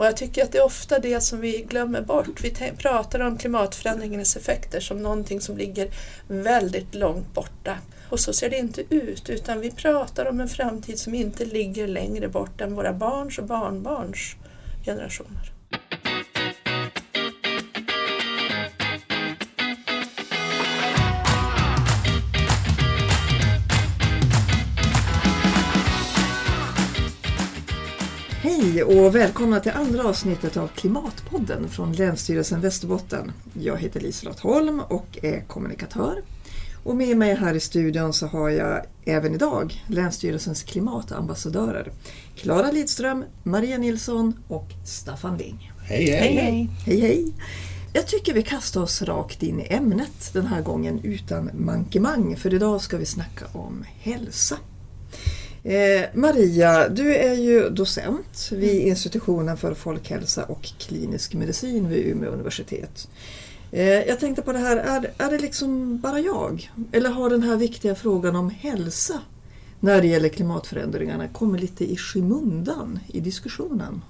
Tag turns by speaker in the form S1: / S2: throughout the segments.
S1: Och jag tycker att det är ofta det som vi glömmer bort. Vi pratar om klimatförändringens effekter som någonting som ligger väldigt långt borta. Och så ser det inte ut, utan vi pratar om en framtid som inte ligger längre bort än våra barns och barnbarns generationer.
S2: Hej och välkomna till andra avsnittet av Klimatpodden från Länsstyrelsen Västerbotten. Jag heter Liselott Holm och är kommunikatör. Och med mig här i studion så har jag även idag Länsstyrelsens klimatambassadörer Klara Lidström, Maria Nilsson och Staffan Ling.
S3: Hej hej! hej,
S2: hej, hej. Jag tycker vi kastar oss rakt in i ämnet den här gången utan mankemang för idag ska vi snacka om hälsa. Eh, Maria, du är ju docent vid institutionen för folkhälsa och klinisk medicin vid Umeå universitet. Eh, jag tänkte på det här, är, är det liksom bara jag? Eller har den här viktiga frågan om hälsa när det gäller klimatförändringarna kommit lite i skymundan i diskussionen?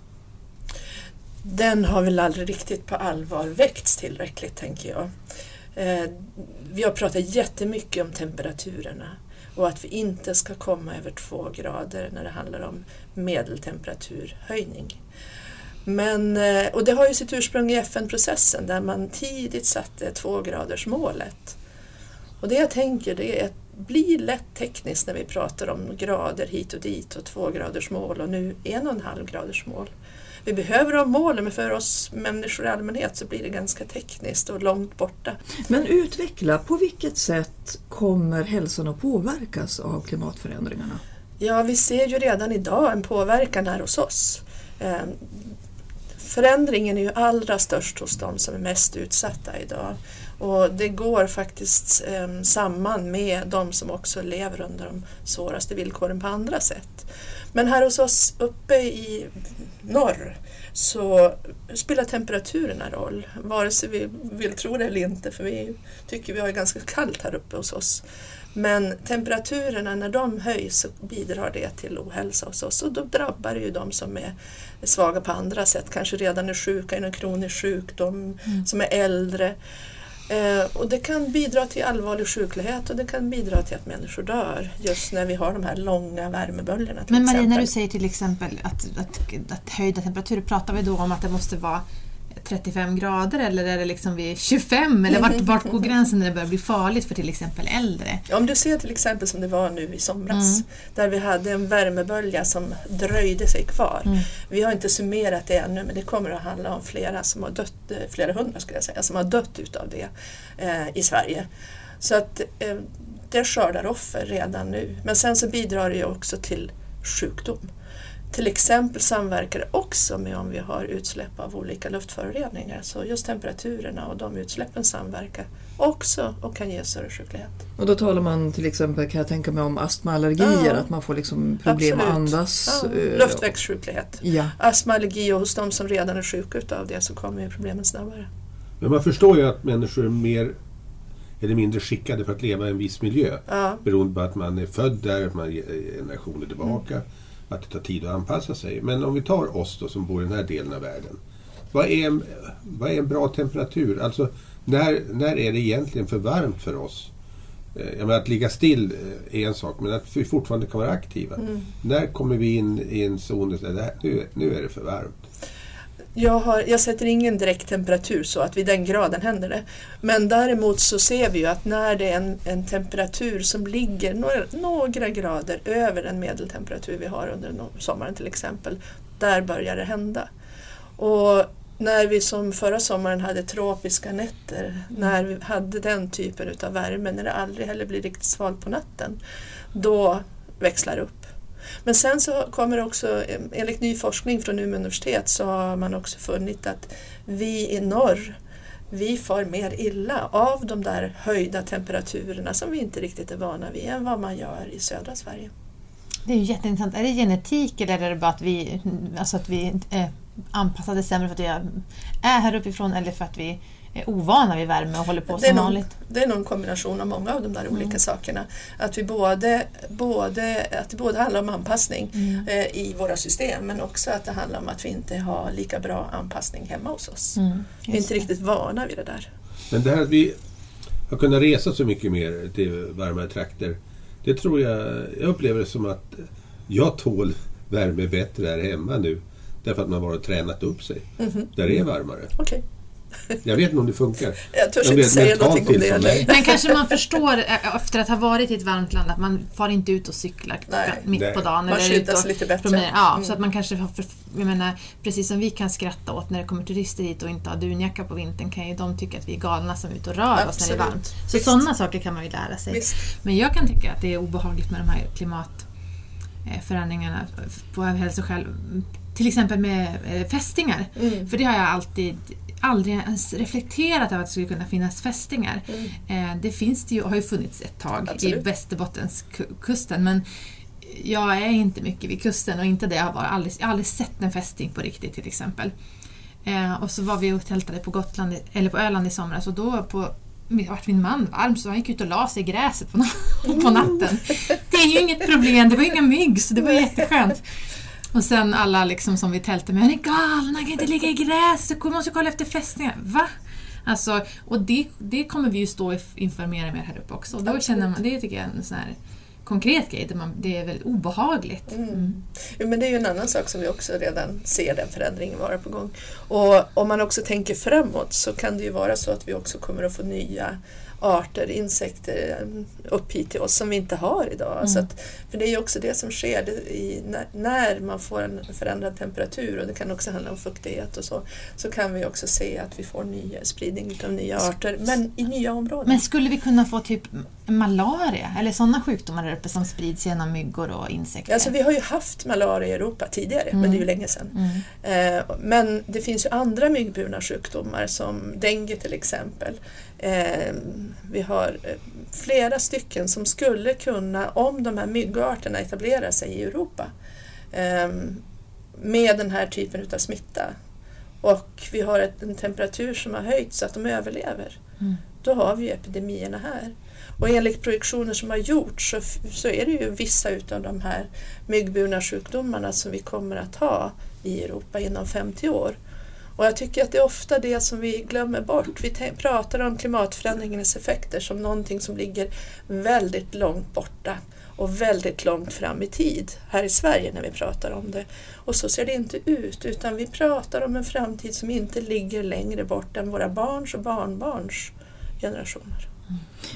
S1: Den har väl aldrig riktigt på allvar väckts tillräckligt, tänker jag. Eh, vi har pratat jättemycket om temperaturerna och att vi inte ska komma över två grader när det handlar om medeltemperaturhöjning. Men, eh, och det har ju sitt ursprung i FN-processen där man tidigt satte tvågradersmålet. Och det jag tänker det är att blir lätt tekniskt när vi pratar om grader hit och dit och tvågradersmål och nu en och en halv graders mål vi behöver ha målen men för oss människor i allmänhet så blir det ganska tekniskt och långt borta.
S2: Men utveckla, på vilket sätt kommer hälsan att påverkas av klimatförändringarna?
S1: Ja, vi ser ju redan idag en påverkan här hos oss. Ehm, förändringen är ju allra störst hos de som är mest utsatta idag. Och det går faktiskt eh, samman med de som också lever under de svåraste villkoren på andra sätt. Men här hos oss uppe i norr så spelar temperaturerna roll, vare sig vi vill tro det eller inte för vi tycker vi har ganska kallt här uppe hos oss. Men temperaturerna när de höjs så bidrar det till ohälsa hos oss och då drabbar det ju de som är svaga på andra sätt, kanske redan är sjuka i någon kronisk sjukdom, mm. som är äldre. Eh, och det kan bidra till allvarlig sjuklighet och det kan bidra till att människor dör just när vi har de här långa värmeböljorna.
S4: Men Maria, när du säger till exempel att, att, att höjda temperaturer, pratar vi då om att det måste vara 35 grader eller är det liksom vid 25 eller vart, vart går gränsen när det börjar bli farligt för till exempel äldre?
S1: Om du ser till exempel som det var nu i somras mm. där vi hade en värmebölja som dröjde sig kvar. Mm. Vi har inte summerat det ännu men det kommer att handla om flera som har dött, eh, flera hundra skulle jag säga, som har dött utav det eh, i Sverige. Så att eh, det skördar offer redan nu. Men sen så bidrar det ju också till sjukdom. Till exempel samverkar det också med om vi har utsläpp av olika luftföroreningar. Så just temperaturerna och de utsläppen samverkar också och kan ge större sjuklighet.
S2: Och då talar man till exempel, kan jag tänka mig, om astmaallergier, ja, att man får liksom problem att andas.
S1: Ja, eh, luftvägssjuklighet. Ja. Astmaallergi och hos de som redan är sjuka av det så kommer ju problemen snabbare.
S3: Men man förstår ju att människor är mer eller mindre skickade för att leva i en viss miljö. Ja. Beroende på att man är född där, att man är generationer tillbaka. Mm att det tar tid att anpassa sig. Men om vi tar oss då som bor i den här delen av världen. Vad är en, vad är en bra temperatur? Alltså när, när är det egentligen för varmt för oss? Eh, jag menar, att ligga still eh, är en sak, men att vi fortfarande kan vara aktiva. Mm. När kommer vi in i en zon där nu, nu är det för varmt?
S1: Jag, har, jag sätter ingen direkt temperatur så att vid den graden händer det. Men däremot så ser vi ju att när det är en, en temperatur som ligger några, några, grader över den medeltemperatur vi har under sommaren till exempel, där börjar det hända. Och när vi som förra sommaren hade tropiska nätter, när vi hade den typen av värme, när det aldrig heller blir riktigt svalt på natten, då växlar det upp. Men sen så kommer också, enligt ny forskning från Umeå universitet så har man också funnit att vi i norr vi far mer illa av de där höjda temperaturerna som vi inte riktigt är vana vid än vad man gör i södra Sverige.
S4: Det är ju jätteintressant. Är det genetik eller är det bara att vi, alltså att vi eh, är anpassade sämre för att vi är här uppifrån eller för att vi är ovana vid värme och håller på
S1: det är
S4: som
S1: nog,
S4: vanligt.
S1: Det är nog en kombination av många av de där olika
S4: Mm.
S1: sakerna. Att, vi både, både, att det både handlar om anpassning
S4: Mm.
S1: eh, i våra system men också att det handlar om att vi inte har lika bra anpassning hemma hos oss.
S4: Mm,
S1: Vi är inte riktigt vana vid det där.
S3: Men det här att vi har kunnat resa så mycket mer till varmare trakter. Det tror jag, jag upplever det som att jag tål värme bättre här hemma nu. Därför att man bara har tränat upp sig.
S1: Mhm.
S3: Där det är varmare.
S1: Okej,
S3: Jag vet inte om det funkar.
S1: jag törs
S3: Men
S1: inte säga någonting om det. eller?
S4: Men kanske man förstår eh, efter att ha varit i ett varmt land att man far inte ut och cyklar
S1: Nej.
S4: mitt
S3: Nej.
S4: på dagen.
S1: Man
S4: eller
S1: skyddar
S4: ut
S1: sig
S4: och
S1: lite bättre.
S4: promenerar. Ja,
S1: Mm.
S4: så att man kanske har, för, jag menar, precis som vi kan skratta åt när det kommer turister hit och inte har dunjacka på vintern kan ju de tycka att vi är galna som är ute och rör oss när det är
S1: Absolut.
S4: varmt. Så
S1: Visst.
S4: sådana saker kan man ju lära sig.
S1: Visst.
S4: Men jag kan tycka att det är obehagligt med de här klimatförändringarna på hälsoskäl. Till exempel med eh, fästingar.
S1: Mm.
S4: För det har jag alltid aldrig ens reflekterat över att det skulle kunna finnas fästingar.
S1: Mm.
S4: Eh, det finns det ju, har ju funnits ett tag i
S1: Absolut.
S4: Västerbottenskusten men jag är inte mycket vid kusten och inte det jag har varit. Aldrig, jag har aldrig sett en fästing på riktigt till exempel. Eh, och så var vi och tältade på, Gotland, eller på Öland i somras och då på vart min man varm så han gick ut och la sig i gräset på, på natten. Det är ju inget problem, det var inga mygg så det var jätteskönt. Och sen alla liksom som vi tältade med, han är galen, han kan inte ligga i gräset, jag måste kolla efter fästingar. Va? Alltså, och det, det kommer vi ju stå inför mer och mer här uppe också. Och då
S1: Absolut.
S4: känner man, det tycker jag är en sån här konkret grej, där man, det är väldigt obehagligt. Mm.
S1: Jo, men det är ju en annan sak som vi också redan ser den förändringen vara på gång. Och om man också tänker framåt så kan det ju vara så att vi också kommer att få nya arter, insekter eh, upp hit till oss som vi inte har idag.
S4: Mm.
S1: Så att, för det är ju också det som sker det i, när, när man får en förändrad temperatur och det kan också handla om fuktighet och så, så kan vi också se att vi får ny spridning av nya arter, men i nya områden.
S4: Men skulle vi kunna få typ malaria eller sådana sjukdomar uppe som sprids genom myggor och insekter?
S1: Alltså, vi har ju haft malaria i Europa tidigare,
S4: Mm.
S1: men det är ju länge sedan.
S4: mm.
S1: Eh, Men det finns ju andra myggburna sjukdomar som dengue till exempel. Eh, Vi har eh, flera stycken som skulle kunna, om de här myggarterna etablerar sig i Europa, eh, med den här typen av smitta och vi har en temperatur som har höjts så att de överlever,
S4: Mm.
S1: då har vi epidemierna här. Och enligt projektioner som har gjorts så, så är det ju vissa utav de här myggburna sjukdomarna som vi kommer att ha i Europa inom 50 år. Och jag tycker att det är ofta det som vi glömmer bort. Vi pratar om klimatförändringens effekter som någonting som ligger väldigt långt borta och väldigt långt fram i tid här i Sverige när vi pratar om det. Och så ser det inte ut utan vi pratar om en framtid som inte ligger längre bort än våra barns och barnbarns generationer.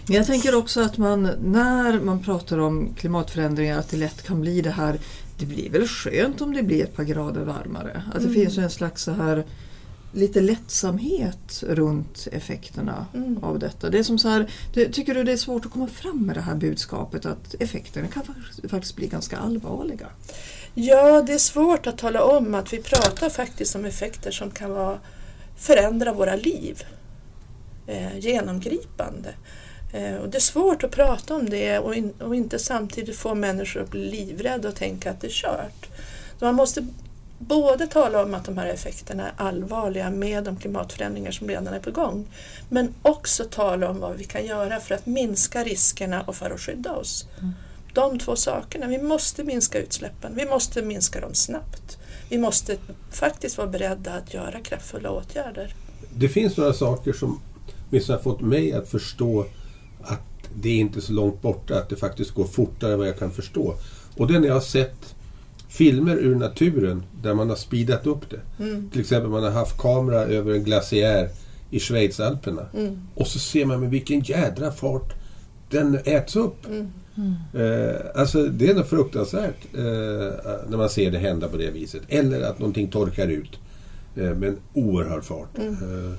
S2: Men jag tänker också att man när man pratar om klimatförändringar att det lätt kan bli det här det blir väl skönt om det blir ett par grader varmare. Att det
S1: Mm.
S2: finns en slags så här lite lättsamhet runt effekterna
S1: Mm.
S2: av detta. Det är som så här, det, tycker du det är svårt att komma fram med det här budskapet att effekterna kan faktiskt- bli ganska allvarliga?
S1: Ja, det är svårt att tala om att vi pratar faktiskt om effekter som kan vara, förändra våra liv eh, genomgripande. Eh, och det är svårt att prata om det och, in, och inte samtidigt få människor att bli livrädda och tänka att det är kört. Man måste både tala om att de här effekterna är allvarliga med de klimatförändringar som redan är på gång men också tala om vad vi kan göra för att minska riskerna och för att skydda oss. De två sakerna. Vi måste minska utsläppen. Vi måste minska dem snabbt. Vi måste faktiskt vara beredda att göra kraftfulla åtgärder.
S3: Det finns några saker som åtminstone har fått mig att förstå att det är inte så långt borta, att det faktiskt går fortare än vad jag kan förstå. Och det är när jag har sett filmer ur naturen där man har speedat upp det.
S1: Mm.
S3: Till exempel man har haft kamera över en glaciär i Schweizalperna.
S1: Mm.
S3: Och så ser man med vilken jädra fart den äts upp.
S1: Mm.
S3: Eh, alltså det är något fruktansvärt eh, när man ser det hända på det viset. Eller att någonting torkar ut eh, med en oerhörd fart.
S1: Mm.
S3: Eh,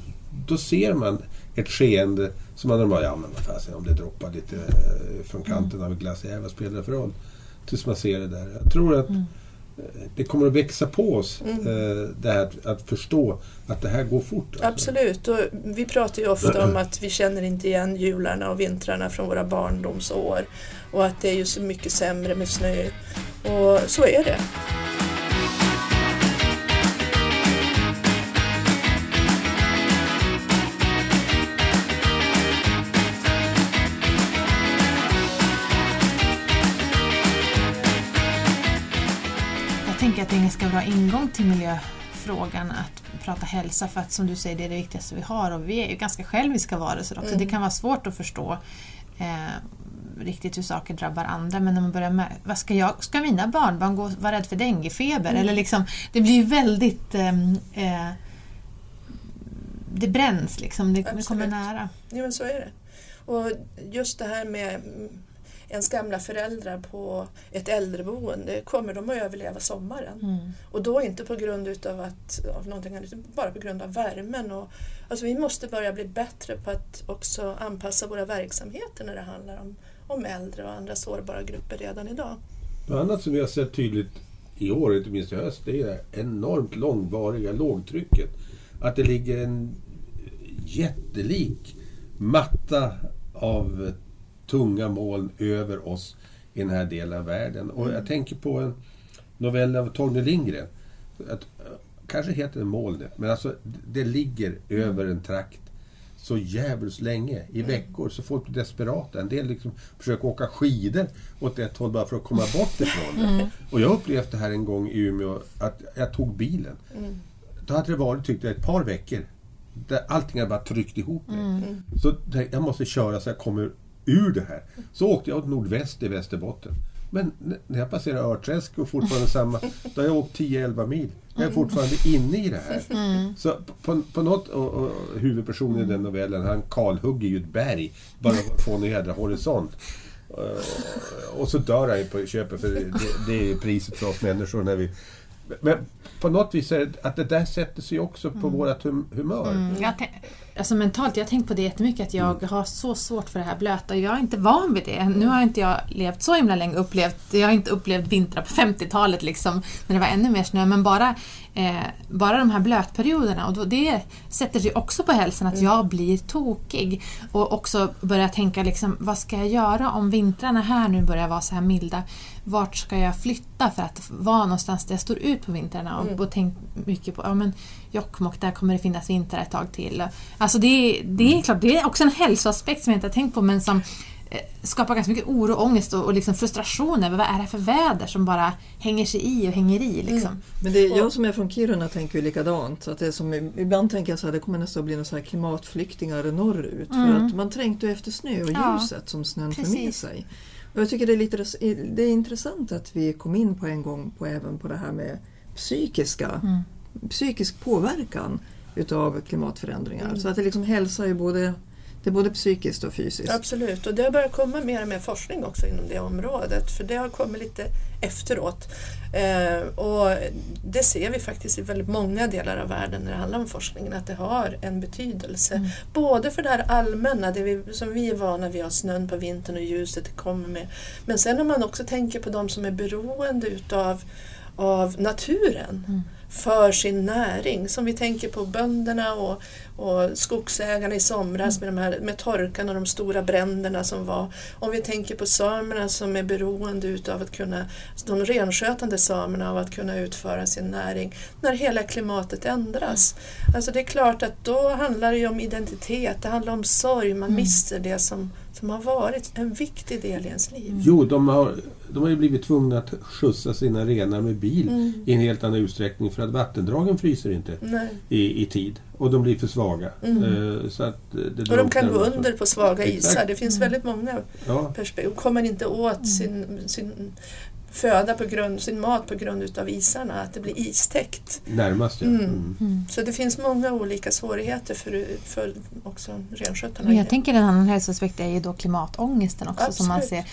S3: då ser man ett skeende som man normalt, ja men vad fasen om det droppar lite eh, från kanten av en glaciär, vad spelar det för roll? Tills man ser det där. Jag tror att
S4: Mm.
S3: Det kommer att växa på oss,
S1: Mm.
S3: eh, det här att, att förstå att det här går fort. alltså.
S1: Absolut. Och vi pratar ju ofta om att vi känner inte igen jularna och vintrarna från våra barndomsår. Och att det är ju så mycket sämre med snö. Och så är det.
S4: Ganska bra ingång till miljöfrågan att prata hälsa för att som du säger det är det viktigaste vi har och vi är ju ganska själviska varelser också. Det kan vara svårt att förstå eh, riktigt hur saker drabbar andra men när man börjar med, vad ska, jag, ska mina barnbarn gå vara rädd för denguefeber? Eller liksom, det blir ju väldigt ehm, eh, det bränns liksom, det, det kommer nära.
S1: Ja men så är det. Och just det här med ens gamla föräldrar på ett äldreboende, kommer de att överleva sommaren?
S4: Mm.
S1: Och då inte på grund utav att, av någonting annat, utan bara på grund av värmen. Och, alltså vi måste börja bli bättre på att också anpassa våra verksamheter när det handlar om, om äldre och andra sårbara grupper redan idag.
S3: Något annat som vi har sett tydligt i år, inte minst i höst, det är det enormt långvariga lågtrycket. Att det ligger en jättelik matta av tunga moln över oss i den här delen av världen. Och jag tänker på en novell av Torgny Lindgren. Att, kanske heter det Molnet, men alltså det ligger över en trakt så jävligt länge, i veckor, så folk blir desperata. En del liksom försöker åka skidor åt ett håll bara för att komma bort ifrån det. Och jag upplevde det här en gång i Umeå, att jag tog bilen. Då hade det varit, tyckte jag, ett par veckor där allting hade bara tryckt ihop mig. Så tänkte jag måste köra så jag kommer ur det här. Så åkte jag åt nordväst i Västerbotten. Men när jag passerar Örträsk och fortfarande samma, då har jag åkt 10-11 mil. Jag är fortfarande inne i det här. Så på, på något, och, och huvudpersonen i den novellen, han kalhugger ju ett berg bara för att få en jädra horisont. Eh, och så dör han ju på köpet för det, det är priset för oss människor när vi... Men på något vis är det att det där sätter sig också på vårt hum, humör.
S4: Mm, jag alltså mentalt, jag har tänkt på det jättemycket att jag har så svårt för det här blöta. Jag är inte van vid det. Nu har inte jag levt så himla länge upplevt, jag har inte upplevt vintrar på 50-talet liksom, när det var ännu mer snö, men bara, eh, bara de här blötperioderna och då, det sätter sig också på hälsan att jag blir tokig. Och också börja tänka liksom, vad ska jag göra om vintrarna här nu börjar vara så här milda? Vart ska jag flytta för att vara någonstans där jag står ut på vintrarna? Och, och tänkt mycket på, ja men Jokkmokk, där kommer det finnas vintrar ett tag till. Alltså det, är- det är klart, det är också en hälsoaspekt som jag inte har tänkt på men som skapar ganska mycket oro, ångest och, och liksom frustration över vad är det för väder som bara hänger sig i och hänger i. Liksom.
S2: Men det, jag som är från Kiruna tänker ju likadant. Så att det som, ibland tänker jag så här, det kommer nästan att bli några så här klimatflyktingar norrut. För att man trängtar ju efter snö och
S4: Ja,
S2: ljuset som snön för med sig. Och jag tycker det är, lite, det är intressant att vi kom in på en gång på även på det här med psykiska, psykisk påverkan utav klimatförändringar. Så att det liksom hälsa är både, det är både psykiskt och fysiskt.
S1: Absolut, och det har börjat komma mer och mer forskning också inom det området för det har kommit lite efteråt. Eh, och det ser vi faktiskt i väldigt många delar av världen när det handlar om forskningen att det har en betydelse. Både för det här allmänna, det vi, som vi är vana vid, snön på vintern och ljuset det kommer med. Men sen om man också tänker på de som är beroende utav av naturen för sin näring. Som vi tänker på bönderna och, och skogsägarna i somras med, de här, med torkan och de stora bränderna som var. Om vi tänker på samerna som är beroende utav att kunna, de renskötande samerna av att kunna utföra sin näring när hela klimatet ändras. Alltså det är klart att då handlar det ju om identitet, det handlar om sorg, man mister det som, som har varit en viktig del i ens liv.
S3: Jo, de har, de har ju blivit tvungna att skjutsa sina renar med bil i en helt annan utsträckning för att vattendragen fryser inte i, i tid. Och de blir för svaga. Eh, så att det
S1: Och de kan gå under på svaga
S3: Exakt.
S1: isar. Det finns väldigt många
S3: Ja,
S1: perspektiv. Kommer inte åt sin, sin föda på grund, sin mat på grund utav isarna, att det blir istäckt.
S3: närmast ja.
S1: Mm.
S3: Mm.
S1: Så det finns många olika svårigheter för, för också renskötarna.
S4: Men jag tänker en annan hälsoaspekt är ju då klimatångesten också som man ser,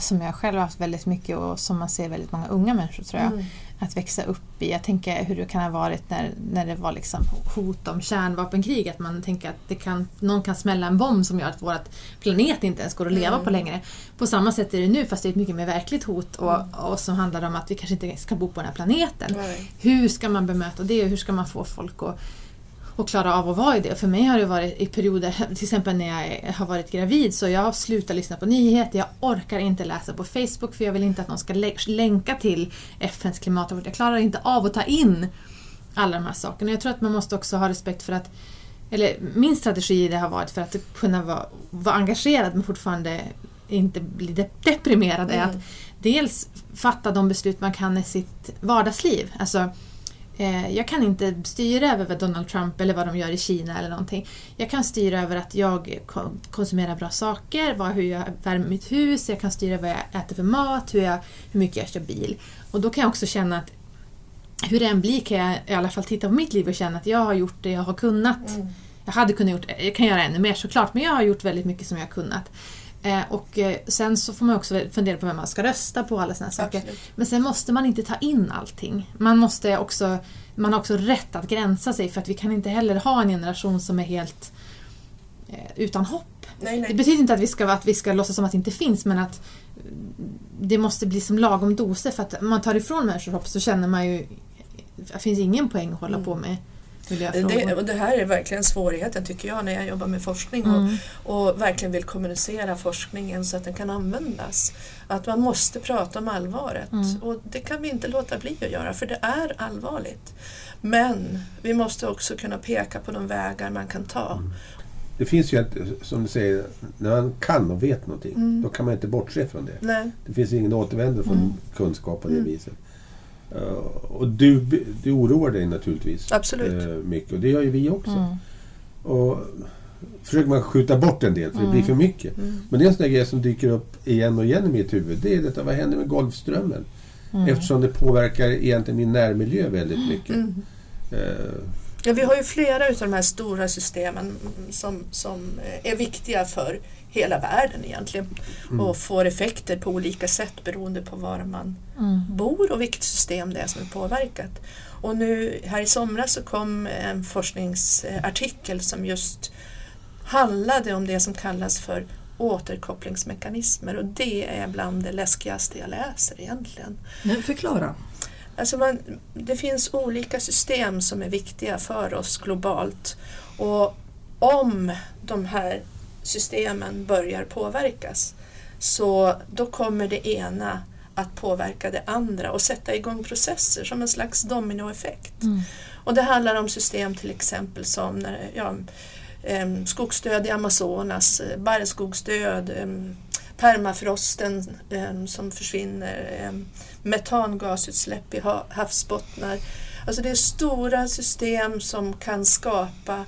S4: som jag själv har haft väldigt mycket och som man ser väldigt många unga människor tror jag,
S1: Mm.
S4: Att växa upp i. Jag tänker hur det kan ha varit när, när det var liksom hot om kärnvapenkrig, att man tänker att det kan, någon kan smälla en bomb som gör att vår planet inte ens går att leva
S1: Mm.
S4: på längre. På samma sätt är det nu fast det är ett mycket mer verkligt hot och, och som handlar om att vi kanske inte ska bo på den här planeten.
S1: Nej.
S4: Hur ska man bemöta det och hur ska man få folk att och klara av att vara i det. För mig har det varit i perioder, till exempel när jag har varit gravid, så jag har slutat lyssna på nyheter, jag orkar inte läsa på Facebook för jag vill inte att någon ska lä- länka till FNs klimatrapport. Jag klarar inte av att ta in alla de här sakerna. Jag tror att man måste också ha respekt för att eller min strategi i det har varit för att kunna vara, vara engagerad men fortfarande inte bli de- deprimerad är
S1: Mm.
S4: att dels fatta de beslut man kan i sitt vardagsliv. Alltså, jag kan inte styra över vad Donald Trump eller vad de gör i Kina eller någonting. Jag kan styra över att jag konsumerar bra saker, vad, hur jag värmer mitt hus, jag kan styra vad jag äter för mat, hur, jag, hur mycket jag kör bil. Och då kan jag också känna att hur det än blir kan jag i alla fall titta på mitt liv och känna att jag har gjort det jag har kunnat. Mm. Jag hade kunnat gjort, jag kan göra ännu mer såklart, men jag har gjort väldigt mycket som jag har kunnat. Eh, och eh, sen så får man också fundera på vem man ska rösta på alla sådana saker. Men sen måste man inte ta in allting. Man, måste också, man har också rätt att gränsa sig för att vi kan inte heller ha en generation som är helt eh, utan hopp.
S1: Nej, nej.
S4: Det betyder inte att vi, ska, att vi ska låtsas som att det inte finns men att det måste bli som lagom doser för att man tar ifrån människor hopp så känner man ju det finns ingen poäng att hålla mm. på med
S1: det, och det här är verkligen svårigheten tycker jag när jag jobbar med forskning mm. och, och, verkligen vill kommunicera forskningen så att den kan användas. Att man måste prata om allvaret mm. och det kan vi inte låta bli att göra för det är allvarligt. Men vi måste också kunna peka på de vägar man kan ta. Mm.
S3: Det finns ju, ett, som du säger, när man kan och vet någonting, mm. då kan man inte bortse från det.
S1: Nej.
S3: Det finns ingen återvändo från mm. kunskap på det mm. viset. Uh, och du, du oroar dig naturligtvis
S1: Absolut.
S3: Uh, mycket och det gör ju vi också. Mm. Och försöker man skjuta bort en del för mm. det blir för mycket. Mm. Men det är en sån där grej som dyker upp igen och igen i mitt huvud. Det är detta, vad händer med Golfströmmen? Mm. Eftersom det påverkar egentligen min närmiljö väldigt mycket.
S1: Ja, vi har ju flera av de här stora systemen som, som är viktiga för hela världen egentligen. Mm. Och får effekter på olika sätt beroende på var man mm. bor och vilket system det är som är påverkat. Och nu här i somras så kom en forskningsartikel som just handlade om det som kallas för återkopplingsmekanismer och det är bland det läskigaste jag läser egentligen.
S2: Men förklara.
S1: Alltså man, det finns olika system som är viktiga för oss globalt och om de här systemen börjar påverkas så då kommer det ena att påverka det andra och sätta igång processer som en slags dominoeffekt. Mm. Och det handlar om system till exempel som när, ja, skogsdöd i Amazonas, eh, barrskogsdöd, permafrosten som försvinner, metangasutsläpp i havsbottnar. Alltså det är stora system som kan skapa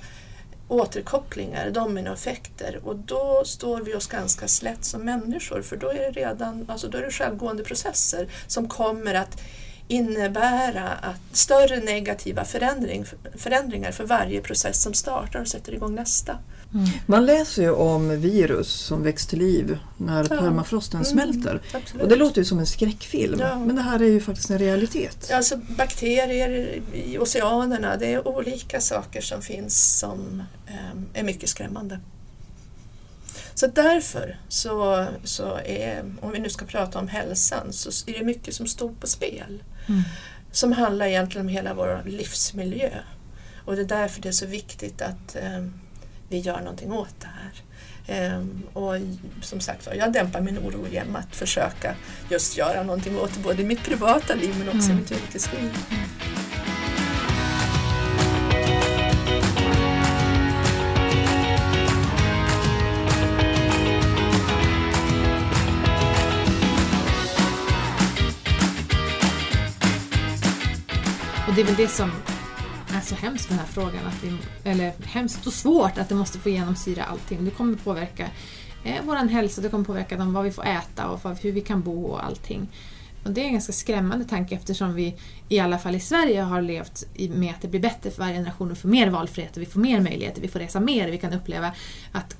S1: återkopplingar, dominoeffekter och då står vi oss ganska slätt som människor för då är det redan alltså då är det självgående processer som kommer att innebära att större negativa förändring, förändringar för varje process som startar och sätter igång nästa.
S2: Mm. Man läser ju om virus som väcks till liv när ja. permafrosten mm, smälter. Och det låter ju som en skräckfilm, ja. men det här är ju faktiskt en realitet.
S1: Alltså bakterier i oceanerna, det är olika saker som finns som um, är mycket skrämmande. Så därför så, så är, om vi nu ska prata om hälsan, så är det mycket som står på spel. Mm. Som handlar egentligen om hela vår livsmiljö. Och det är därför det är så viktigt att um, vi gör någonting åt det här. Ehm, och som sagt jag dämpar min oro genom att försöka just göra någonting åt både i mitt privata liv men också mm. i mitt yrkesliv.
S4: Och det är väl det som är så hemskt med den här frågan. Att vi, eller hemskt och svårt att det måste få genomsyra allting. Det kommer påverka eh, vår hälsa, det kommer påverka dem, vad vi får äta och hur vi kan bo och allting. Och det är en ganska skrämmande tanke eftersom vi i alla fall i Sverige har levt med att det blir bättre för varje generation och får mer valfrihet och vi får mer möjligheter, vi får resa mer, vi kan uppleva att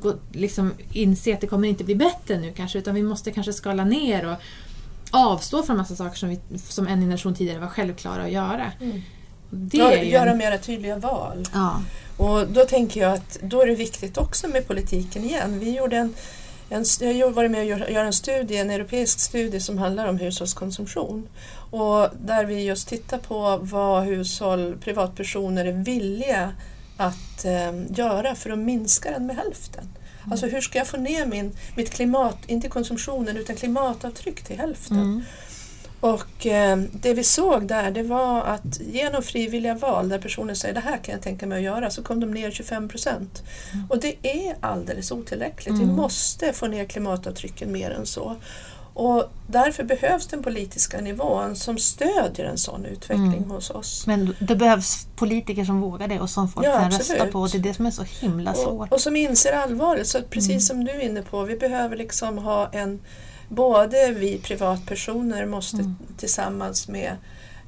S4: gå, liksom inse att det kommer inte bli bättre nu kanske utan vi måste kanske skala ner och avstå från massa saker som, vi, som en generation tidigare var självklara att göra. Mm.
S1: Det ja, göra en... mera tydliga val.
S4: Ja.
S1: Och då tänker jag att då är det viktigt också med politiken igen. Vi gjorde en, en, jag har varit med och göra en studie, en europeisk studie som handlar om hushållskonsumtion. Och där vi just tittar på vad hushåll, privatpersoner är villiga att eh, göra för att minska den med hälften. Mm. Alltså hur ska jag få ner min, mitt klimat, inte konsumtionen utan klimatavtryck till hälften. Mm. Och eh, det vi såg där det var att genom frivilliga val där personer säger det här kan jag tänka mig att göra så kom de ner 25 procent. Mm. Och det är alldeles otillräckligt. Mm. Vi måste få ner klimatavtrycken mer än så. Och därför behövs den politiska nivån som stödjer en sån utveckling
S4: Mm.
S1: hos oss.
S4: Men det behövs politiker som vågar det och som folk
S1: Ja,
S4: kan
S1: absolut.
S4: rösta på. Det är det som är så himla svårt.
S1: Och, och som inser allvaret. Så precis
S4: Mm.
S1: som du är inne på, vi behöver liksom ha en... Både vi privatpersoner måste
S4: Mm.
S1: tillsammans med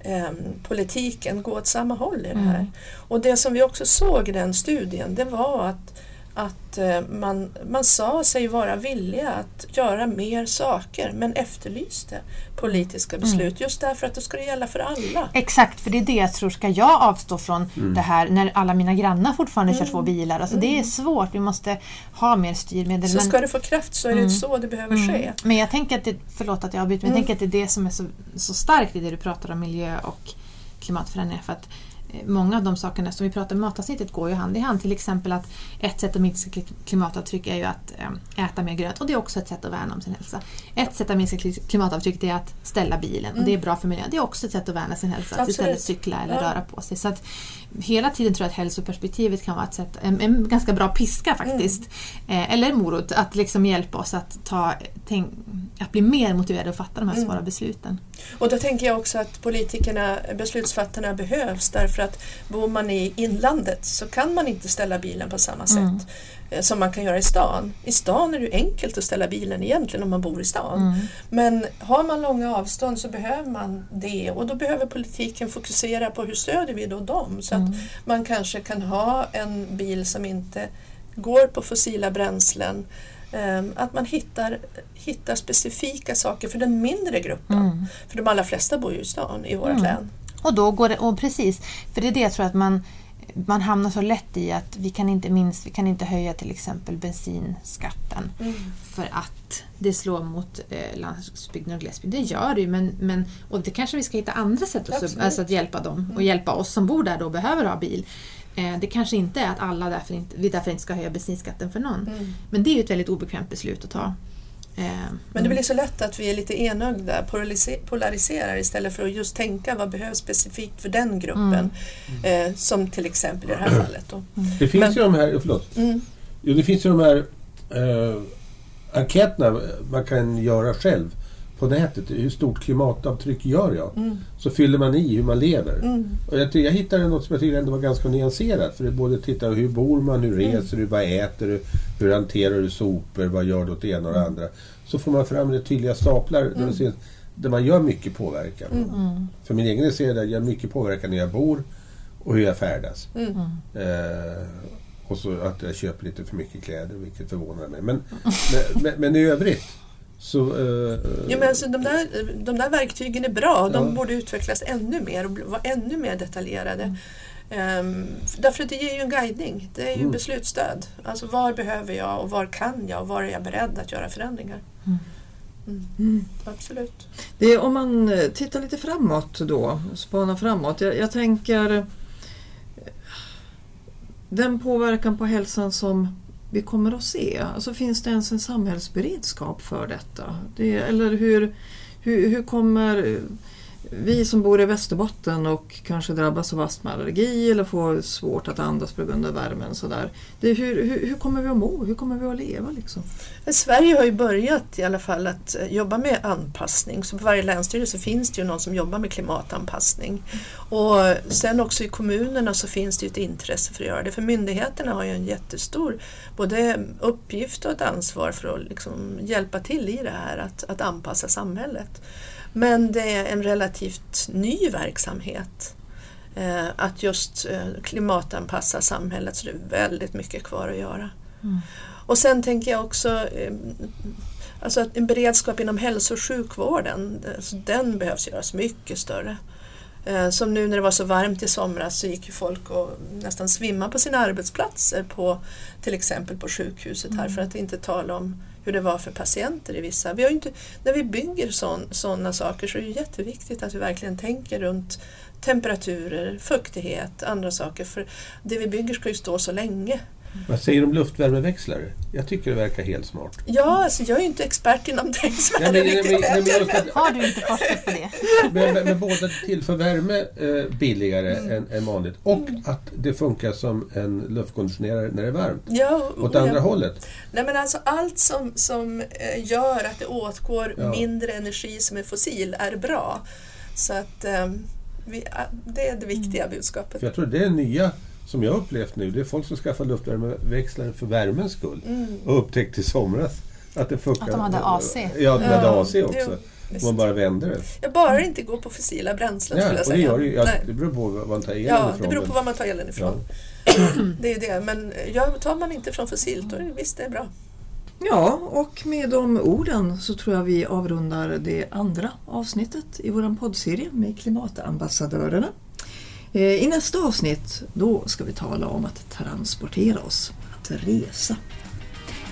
S1: em, politiken gå åt samma håll i det här.
S4: Mm.
S1: Och det som vi också såg i den studien, det var att, att eh, man, man sa sig vara villiga att göra mer saker, men efterlyste politiska
S4: Mm.
S1: beslut. Just därför att det ska gälla för alla.
S4: Exakt, för det är det jag tror. Ska jag avstå från
S3: Mm.
S4: det här när alla mina grannar fortfarande kör
S1: Mm.
S4: två bilar? Alltså det är svårt. Vi måste ha mer styrmedel.
S1: Så
S4: men-
S1: ska det få kraft så är det
S4: Mm.
S1: så det behöver
S4: Mm.
S1: ske.
S4: Men jag tänker att det, förlåt att jag avbryter, men jag
S1: Mm.
S4: tänker att det är det som är så, så starkt i det du pratar om miljö och klimatförändringar. För att många av de sakerna som vi pratar om i matavsnittet går ju hand i hand. Till exempel att ett sätt att minska kli- klimatavtryck är ju att eh, äta mer grönt och det är också ett sätt att värna om sin hälsa. Ett sätt att minska kli- klimatavtryck är att ställa bilen och det är bra för miljön. Det är också ett sätt att värna sin hälsa, att istället cykla eller
S1: Ja.
S4: röra på sig. Så att hela tiden tror jag att hälsoperspektivet kan vara ett sätt, en, en ganska bra piska faktiskt. Eh, eller morot, att liksom hjälpa oss att, ta, tänk, att bli mer motiverade att fatta de här
S1: Mm.
S4: svåra besluten.
S1: Och då tänker jag också att politikerna, beslutsfattarna behövs därför att bor man i inlandet så kan man inte ställa bilen på samma sätt
S4: Mm.
S1: eh, som man kan göra i stan. I stan är det enkelt att ställa bilen egentligen om man bor i stan.
S4: Mm.
S1: Men har man långa avstånd så behöver man det och då behöver politiken fokusera på hur stöder vi då dem så att
S4: Mm.
S1: man kanske kan ha en bil som inte går på fossila bränslen. Ehm, Att man hittar, hittar specifika saker för den mindre gruppen.
S4: Mm.
S1: För de allra flesta bor ju i stan i vårt
S4: Mm.
S1: län.
S4: Och då går det, och precis, för det är det jag tror att man, man hamnar så lätt i att vi kan inte minst, vi kan inte höja till exempel bensinskatten för att det slår mot eh, landsbygden och glesbygden. Det gör det ju, men, men, och det kanske vi ska hitta andra sätt att, alltså att hjälpa dem och hjälpa oss som bor där då och behöver ha bil. Eh, det kanske inte är att alla därför inte, vi därför inte ska höja bensinskatten för någon.
S1: Mm.
S4: Men det är ju ett väldigt obekvämt beslut att ta. Eh,
S1: Men det blir så lätt att vi är lite enögda, polariser- polariserar istället för att just tänka vad behövs specifikt för den gruppen. Eh, som till exempel i det här fallet. Då.
S3: Det finns
S1: Men-
S3: ju de här, förlåt.
S1: Mm.
S3: Jo, det finns ju de här eh, enkäterna man kan göra själv på nätet. Hur stort klimatavtryck gör jag?
S1: Mm.
S3: Så fyller man i hur man lever.
S1: Mm.
S3: Och jag, jag hittade något som jag tycker ändå var ganska nyanserat. För det är både titta hur bor man, hur
S1: Mm.
S3: reser du, vad äter du, hur hanterar du sopor, vad gör du åt det ena och det andra. Så får man fram det tydliga staplar där, det syns- där man gör mycket påverkan.
S4: mm,
S3: För min egen del ser jag gör mycket påverkan när jag bor och hur jag färdas.
S1: Mm.
S3: Eh, och så att jag köper lite för mycket kläder, vilket förvånar mig. Men, men, men, men i övrigt så... Eh,
S1: Jo, men alltså, de, där, de där verktygen är bra. De
S3: Ja.
S1: borde utvecklas ännu mer och vara ännu mer detaljerade. Ehm, därför att det ger ju en guidning. Det är ju
S3: Mm.
S1: beslutsstöd. Alltså var behöver jag och var kan jag och var är jag beredd att göra förändringar.
S4: Mm.
S1: Mm.
S2: Mm.
S1: Absolut.
S2: Det är, om man eh, tittar lite framåt då, spanar framåt. Jag, jag tänker den påverkan på hälsan som vi kommer att se. Alltså finns det ens en samhällsberedskap för detta? Det, eller hur, hur, hur kommer vi som bor i Västerbotten och kanske drabbas av astmaallergi eller får svårt att andas på grund av värmen. Sådär. Det, hur, hur, hur kommer vi att må? Hur kommer vi att leva? Liksom?
S1: Sverige har ju börjat i alla fall att eh, jobba med anpassning. Så på varje länsstyrelse finns det ju någon som jobbar med klimatanpassning. Och sen också i kommunerna så finns det ju ett intresse för att göra det. För myndigheterna har ju en jättestor både uppgift och ett ansvar för att liksom hjälpa till i det här att, att anpassa samhället. Men det är en relativt ny verksamhet. Eh, att just eh, klimatanpassa samhället så det är väldigt mycket kvar att göra.
S4: Mm.
S1: Och sen tänker jag också eh, alltså att en beredskap inom hälso och sjukvården, alltså den behövs göras mycket större. Eh, Som nu när det var så varmt i somras så gick ju folk och nästan svimma på sina arbetsplatser på till exempel på sjukhuset här för att inte tala om hur det var för patienter i vissa. Vi har inte, när vi bygger sådana saker så är det jätteviktigt att vi verkligen tänker runt temperaturer, fuktighet, andra saker. För det vi bygger ska ju stå så länge.
S3: Vad säger du om luftvärmeväxlare? Jag tycker det verkar helt smart.
S1: Ja, alltså jag är ju inte expert inom den
S3: Nej, men- nej, men- nej, men att-
S4: Har du inte forskat på det?
S3: Men, men, men båda tillför värme eh, billigare
S1: Mm.
S3: än, än vanligt. Och att det funkar som en luftkonditionerare när det är varmt.
S1: Ja,
S3: Åt
S1: ja.
S3: andra hållet.
S1: Nej men alltså allt som, som eh, gör att det åtgår
S3: Ja.
S1: mindre energi som är fossil är bra. Så att ehm, vi, det är det viktiga budskapet.
S3: För jag tror det är nya som jag har upplevt nu. Det är folk som skaffar luftvärmeväxlare för värmens skull.
S1: Mm.
S3: Och upptäckte i somras att det funkar.
S4: Att de hade AC.
S3: Ja, de hade
S1: Ja,
S3: AC också.
S1: visst.
S3: man bara vände det.
S1: Jag bara inte går på fossila bränslen
S3: Ja,
S1: skulle jag
S3: och det,
S1: säga.
S3: gör det, ju- ja,
S1: Nej.
S3: det beror på var man tar elen
S1: Ja,
S3: ifrån.
S1: det beror på var man tar elen ifrån. Det är ju det. Men ja, tar man inte från fossilt, då är det visst det är bra.
S2: Ja, och med de orden så tror jag vi avrundar det andra avsnittet i vår poddserie med klimatambassadörerna. Eh, I nästa avsnitt då ska vi tala om att transportera oss, att resa.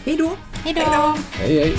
S2: Hej då!
S4: Hej då!
S3: Hej, hej!